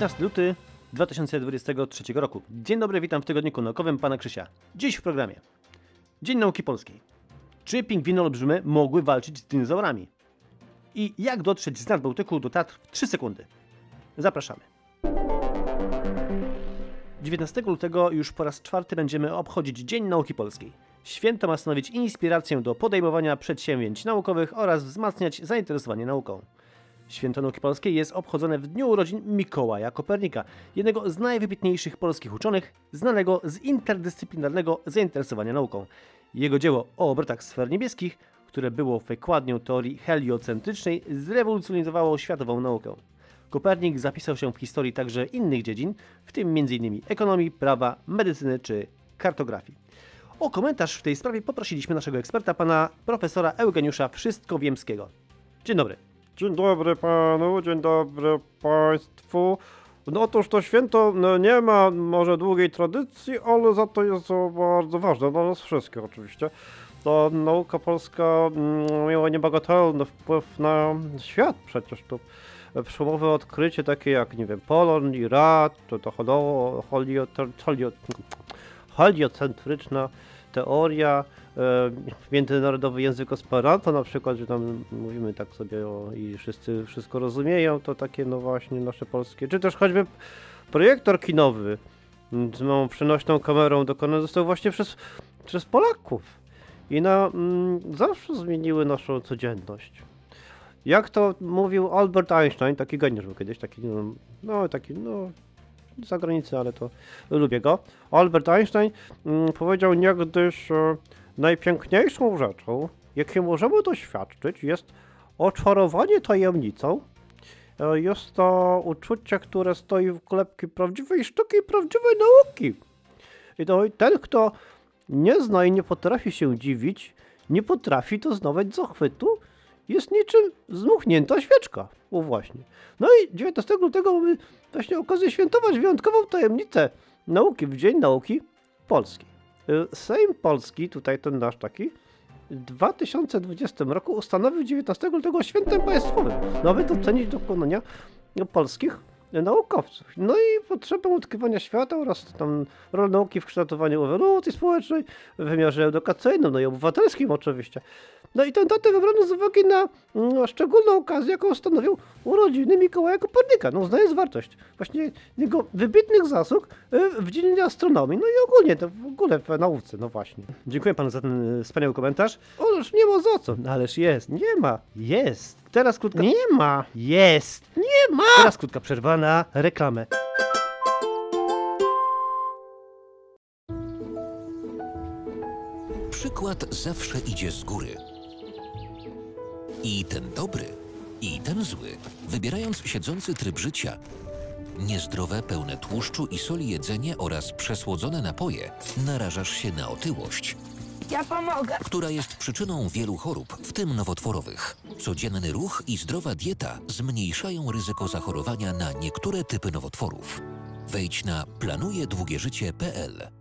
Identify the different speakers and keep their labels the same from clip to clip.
Speaker 1: 19 luty 2023 roku. Dzień dobry, witam w tygodniku naukowym pana Krzysia. Dziś w programie. Dzień Nauki Polskiej. Czy pingwiny olbrzymy mogły walczyć z dinozaurami? I jak dotrzeć z Nadbałtyku do Tatr w 3 sekundy? Zapraszamy. 19 lutego już po raz czwarty będziemy obchodzić Dzień Nauki Polskiej. Święto ma stanowić inspirację do podejmowania przedsięwzięć naukowych oraz wzmacniać zainteresowanie nauką. Święto Nauki Polskiej jest obchodzone w dniu urodzin Mikołaja Kopernika, jednego z najwybitniejszych polskich uczonych, znanego z interdyscyplinarnego zainteresowania nauką. Jego dzieło o obrotach sfer niebieskich, które było wykładnią teorii heliocentrycznej, zrewolucjonizowało światową naukę. Kopernik zapisał się w historii także innych dziedzin, w tym m.in. ekonomii, prawa, medycyny czy kartografii. O komentarz w tej sprawie poprosiliśmy naszego eksperta, pana profesora Eugeniusza Wszystkowiemskiego. Dzień dobry.
Speaker 2: Dzień dobry panu, dzień dobry państwu. No otóż to święto no, nie ma może długiej tradycji, ale za to jest bardzo ważne dla nas wszystkich oczywiście. To nauka polska mm, miała niebagatelny wpływ na świat przecież. To przełomowe odkrycie takie jak, nie wiem, Polon i Rad, to, to holo- holio- holio- heliocentryczna teoria, e, międzynarodowy język Esperanto na przykład, że tam mówimy tak sobie o, i wszyscy wszystko rozumieją, to takie no właśnie nasze polskie, czy też choćby projektor kinowy z małą przenośną kamerą dokonany został właśnie przez, przez Polaków i na mm, zawsze zmieniły naszą codzienność. Jak to mówił Albert Einstein, taki geniusz był kiedyś, taki no, no taki no za granicę, ale to lubię go. Albert Einstein mm, powiedział niegdyś, e, najpiękniejszą rzeczą, jakie możemy doświadczyć, jest oczarowanie tajemnicą. E, Jest to uczucie, które stoi w kolebki prawdziwej sztuki i prawdziwej nauki. I to ten, kto nie zna i nie potrafi się dziwić, nie potrafi doznawać zachwytu, jest niczym zmuchnięta świeczka. O właśnie. No i 19 lutego mamy właśnie okazję świętować wyjątkową tajemnicę nauki w Dzień Nauki Polskiej. Y, Sejm Polski, tutaj ten nasz taki, w 2020 roku ustanowił 19 lutego świętem państwowym, no aby docenić dokonania polskich naukowców. No i potrzebę odkrywania świata oraz tam rolę nauki w kształtowaniu ewolucji społecznej, w wymiarze edukacyjnym, no i obywatelskim oczywiście. No i tę datę wybrano z uwagi na mm, szczególną okazję, jaką stanowił urodziny Mikołaja Kopernika. No uznając wartość właśnie jego wybitnych zasług y, w dziedzinie astronomii, no i ogólnie, to w ogóle w nauce, no właśnie.
Speaker 1: Dziękuję panu za ten y, wspaniały komentarz.
Speaker 2: Ależ nie ma za co.
Speaker 1: Ależ jest,
Speaker 2: Nie ma.
Speaker 1: jest. Teraz krótka...
Speaker 2: Nie ma.
Speaker 1: Jest.
Speaker 2: Ma.
Speaker 1: Teraz krótka przerwa na reklamę.
Speaker 3: Przykład zawsze idzie z góry. I ten dobry, i ten zły, wybierając siedzący tryb życia, niezdrowe, pełne tłuszczu i soli jedzenie oraz przesłodzone napoje, narażasz się na otyłość,
Speaker 4: Ja pomogę.
Speaker 3: która jest przyczyną wielu chorób, w tym nowotworowych. Codzienny ruch i zdrowa dieta zmniejszają ryzyko zachorowania na niektóre typy nowotworów. Wejdź na planujedługieżycie.pl.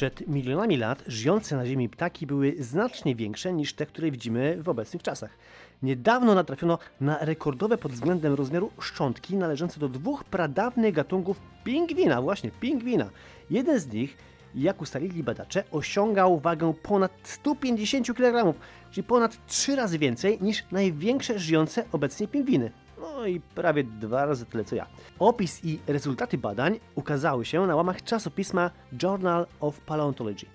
Speaker 1: Przed milionami lat żyjące na Ziemi ptaki były znacznie większe niż te, które widzimy w obecnych czasach. Niedawno natrafiono na rekordowe pod względem rozmiaru szczątki należące do dwóch pradawnych gatunków pingwina, właśnie pingwina. Jeden z nich, jak ustalili badacze, osiągał wagę ponad 150 kg, czyli ponad 3 razy więcej niż największe żyjące obecnie pingwiny. No i prawie dwa razy tyle co ja. Opis i rezultaty badań ukazały się na łamach czasopisma Journal of Paleontology.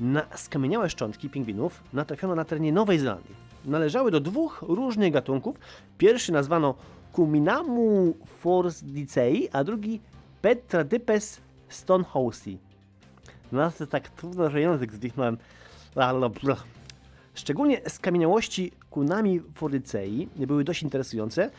Speaker 1: Na skamieniałe szczątki pingwinów natrafiono na terenie Nowej Zelandii. Należały do dwóch różnych gatunków. Pierwszy nazwano Cuminamu forsdicei, a drugi Petradypes stonehousei. No to tak trudno, że język zdichnąłem. Blablabla. Szczególnie skamieniałości kunami fordycei były dość interesujące,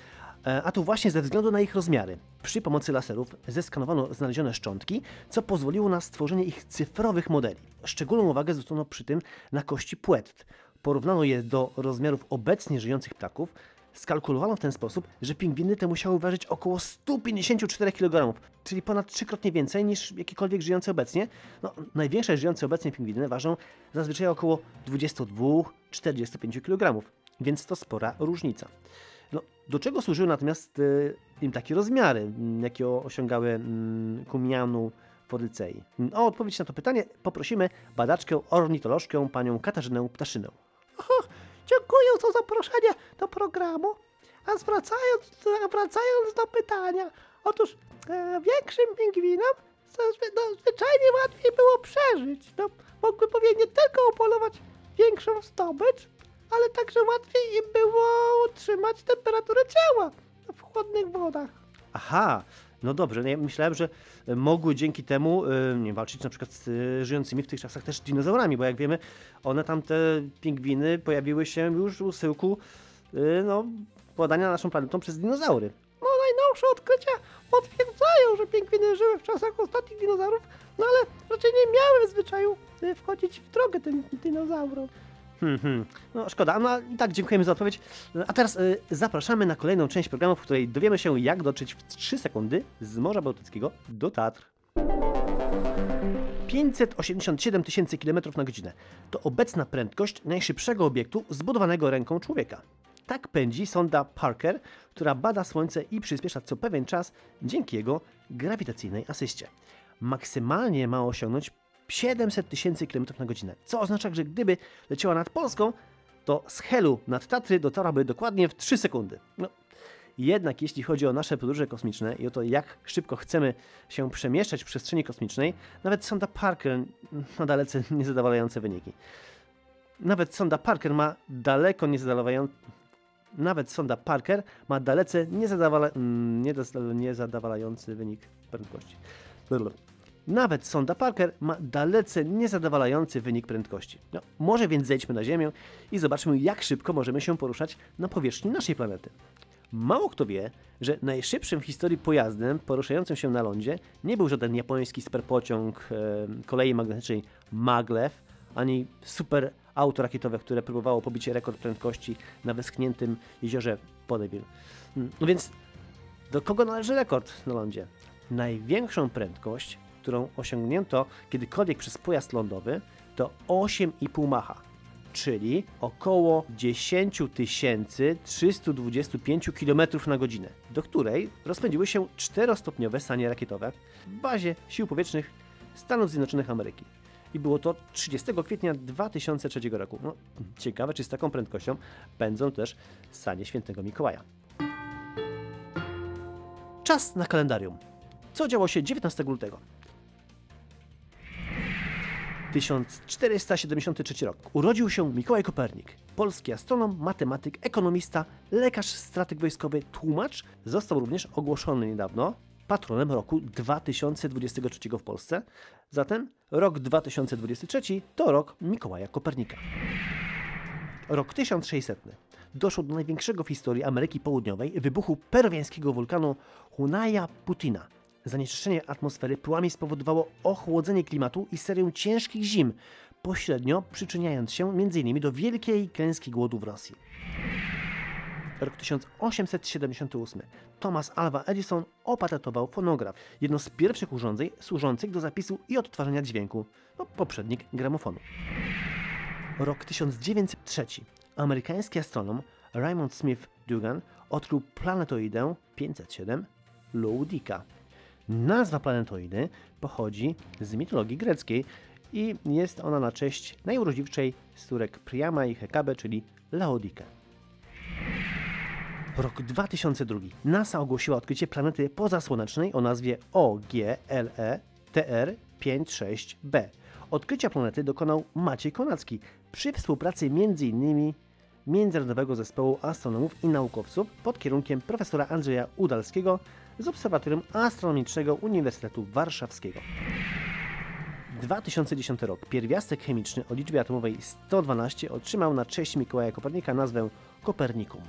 Speaker 1: a to właśnie ze względu na ich rozmiary. Przy pomocy laserów zeskanowano znalezione szczątki, co pozwoliło na stworzenie ich cyfrowych modeli. Szczególną uwagę zwrócono przy tym na kości płetw. Porównano je do rozmiarów obecnie żyjących ptaków. Skalkulowano w ten sposób, że pingwiny te musiały ważyć około 154 kg, czyli ponad trzykrotnie więcej niż jakiekolwiek żyjące obecnie. No, największe żyjące obecnie pingwiny ważą zazwyczaj około 22-45 kg. więc to spora różnica. No, do czego służyły natomiast y, im takie rozmiary, mm, jakie osiągały mm, Kumianu Fodycei? O odpowiedź na to pytanie poprosimy badaczkę ornitolożkę panią Katarzynę Ptaszynę. Dziękuję za zaproszenie do programu. A zwracając, wracając do pytania, otóż e, większym pingwinom no, zwyczajnie łatwiej było przeżyć. No, mogły pewnie nie tylko upolować większą zdobycz, ale także łatwiej im było utrzymać temperaturę ciała w chłodnych wodach. Aha, no dobrze, no ja myślałem, że mogły dzięki temu y, nie, walczyć na przykład z y, żyjącymi w tych czasach też dinozaurami, bo jak wiemy, one tam te pingwiny pojawiły się już u syłku y, no, władania naszą planetą przez dinozaury. No najnowsze odkrycia potwierdzają, że pingwiny żyły w czasach ostatnich dinozaurów, no ale raczej nie miały w zwyczaju y, wchodzić w drogę tym dinozaurom. Hmm, hmm. No szkoda, no i tak dziękujemy za odpowiedź. A teraz y, zapraszamy na kolejną część programu, w której dowiemy się, jak dotrzeć w 3 sekundy z Morza Bałtyckiego do Tatr. 587 tysięcy km na godzinę to obecna prędkość najszybszego obiektu zbudowanego ręką człowieka. Tak pędzi sonda Parker, która bada Słońce i przyspiesza co pewien czas dzięki jego grawitacyjnej asyście. Maksymalnie ma osiągnąć 700 tysięcy km na godzinę, co oznacza, że gdyby leciała nad Polską, to z Helu nad Tatry dotarłaby dokładnie w 3 sekundy. No, jednak jeśli chodzi o nasze podróże kosmiczne i o to, jak szybko chcemy się przemieszczać w przestrzeni kosmicznej, nawet sonda Parker ma dalece niezadowalające wyniki. Nawet sonda Parker ma daleko niezadowalające nawet sonda Parker ma dalece niezadawala... mm, niezadowalający wynik prędkości. Nawet sonda Parker ma dalece niezadowalający wynik prędkości. No, może więc zejdźmy na Ziemię i zobaczmy, jak szybko możemy się poruszać na powierzchni naszej planety. Mało kto wie, że najszybszym w historii pojazdem poruszającym się na lądzie nie był żaden japoński superpociąg e, kolei magnetycznej Maglev, ani super auto rakietowe, które próbowało pobić rekord prędkości na wyschniętym jeziorze Ponyville. Mm, No więc do kogo należy rekord na lądzie? Największą prędkość, którą osiągnięto kiedykolwiek przez pojazd lądowy, to 8,5 Macha, czyli około 10 325 km na godzinę, do której rozpędziły się czterostopniowe sanie rakietowe w bazie sił powietrznych Stanów Zjednoczonych Ameryki. I było to 30 kwietnia 2003 roku. No, ciekawe, czy z taką prędkością pędzą też sanie świętego Mikołaja. Czas na kalendarium. Co działo się 19 lutego? 1473 rok. Urodził się Mikołaj Kopernik, polski astronom, matematyk, ekonomista, lekarz, strateg wojskowy, tłumacz. Został również ogłoszony niedawno patronem roku 2023 w Polsce. Zatem rok 2023 to rok Mikołaja Kopernika. Rok 1600. Doszło do największego w historii Ameryki Południowej wybuchu peruwiańskiego wulkanu Hunaja Putina. Zanieczyszczenie atmosfery pyłami spowodowało ochłodzenie klimatu i serię ciężkich zim, pośrednio przyczyniając się m.in. do wielkiej klęski głodu w Rosji. Rok 1878. Thomas Alva Edison opatentował fonograf, jedno z pierwszych urządzeń służących do zapisu i odtwarzania dźwięku, no, poprzednik gramofonu. Rok 1903. Amerykański astronom Raymond Smith Dugan odkrył planetoidę 507 Loudika. Nazwa planetoidy pochodzi z mitologii greckiej i jest ona na cześć najurodziwszej z córek Priama i Hekabe, czyli Laodikę. Rok 2002. NASA ogłosiła odkrycie planety pozasłonecznej o nazwie OGLE TR56b. Odkrycia planety dokonał Maciej Konacki przy współpracy m.in. Międzynarodowego Zespołu Astronomów i Naukowców pod kierunkiem profesora Andrzeja Udalskiego z Obserwatorium Astronomicznego Uniwersytetu Warszawskiego. 2010 rok. Pierwiastek chemiczny o liczbie atomowej 112 otrzymał na cześć Mikołaja Kopernika nazwę Kopernikum.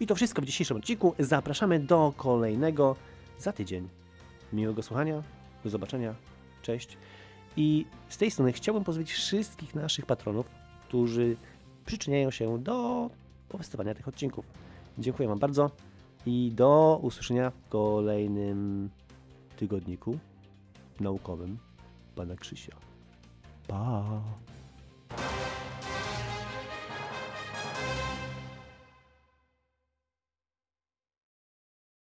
Speaker 1: I to wszystko w dzisiejszym odcinku. Zapraszamy do kolejnego za tydzień. Miłego słuchania, do zobaczenia, cześć. I z tej strony chciałbym pozdrowić wszystkich naszych patronów, którzy przyczyniają się do powstawania tych odcinków. Dziękuję Wam bardzo i do usłyszenia w kolejnym tygodniku naukowym Pana Krzysia. Pa!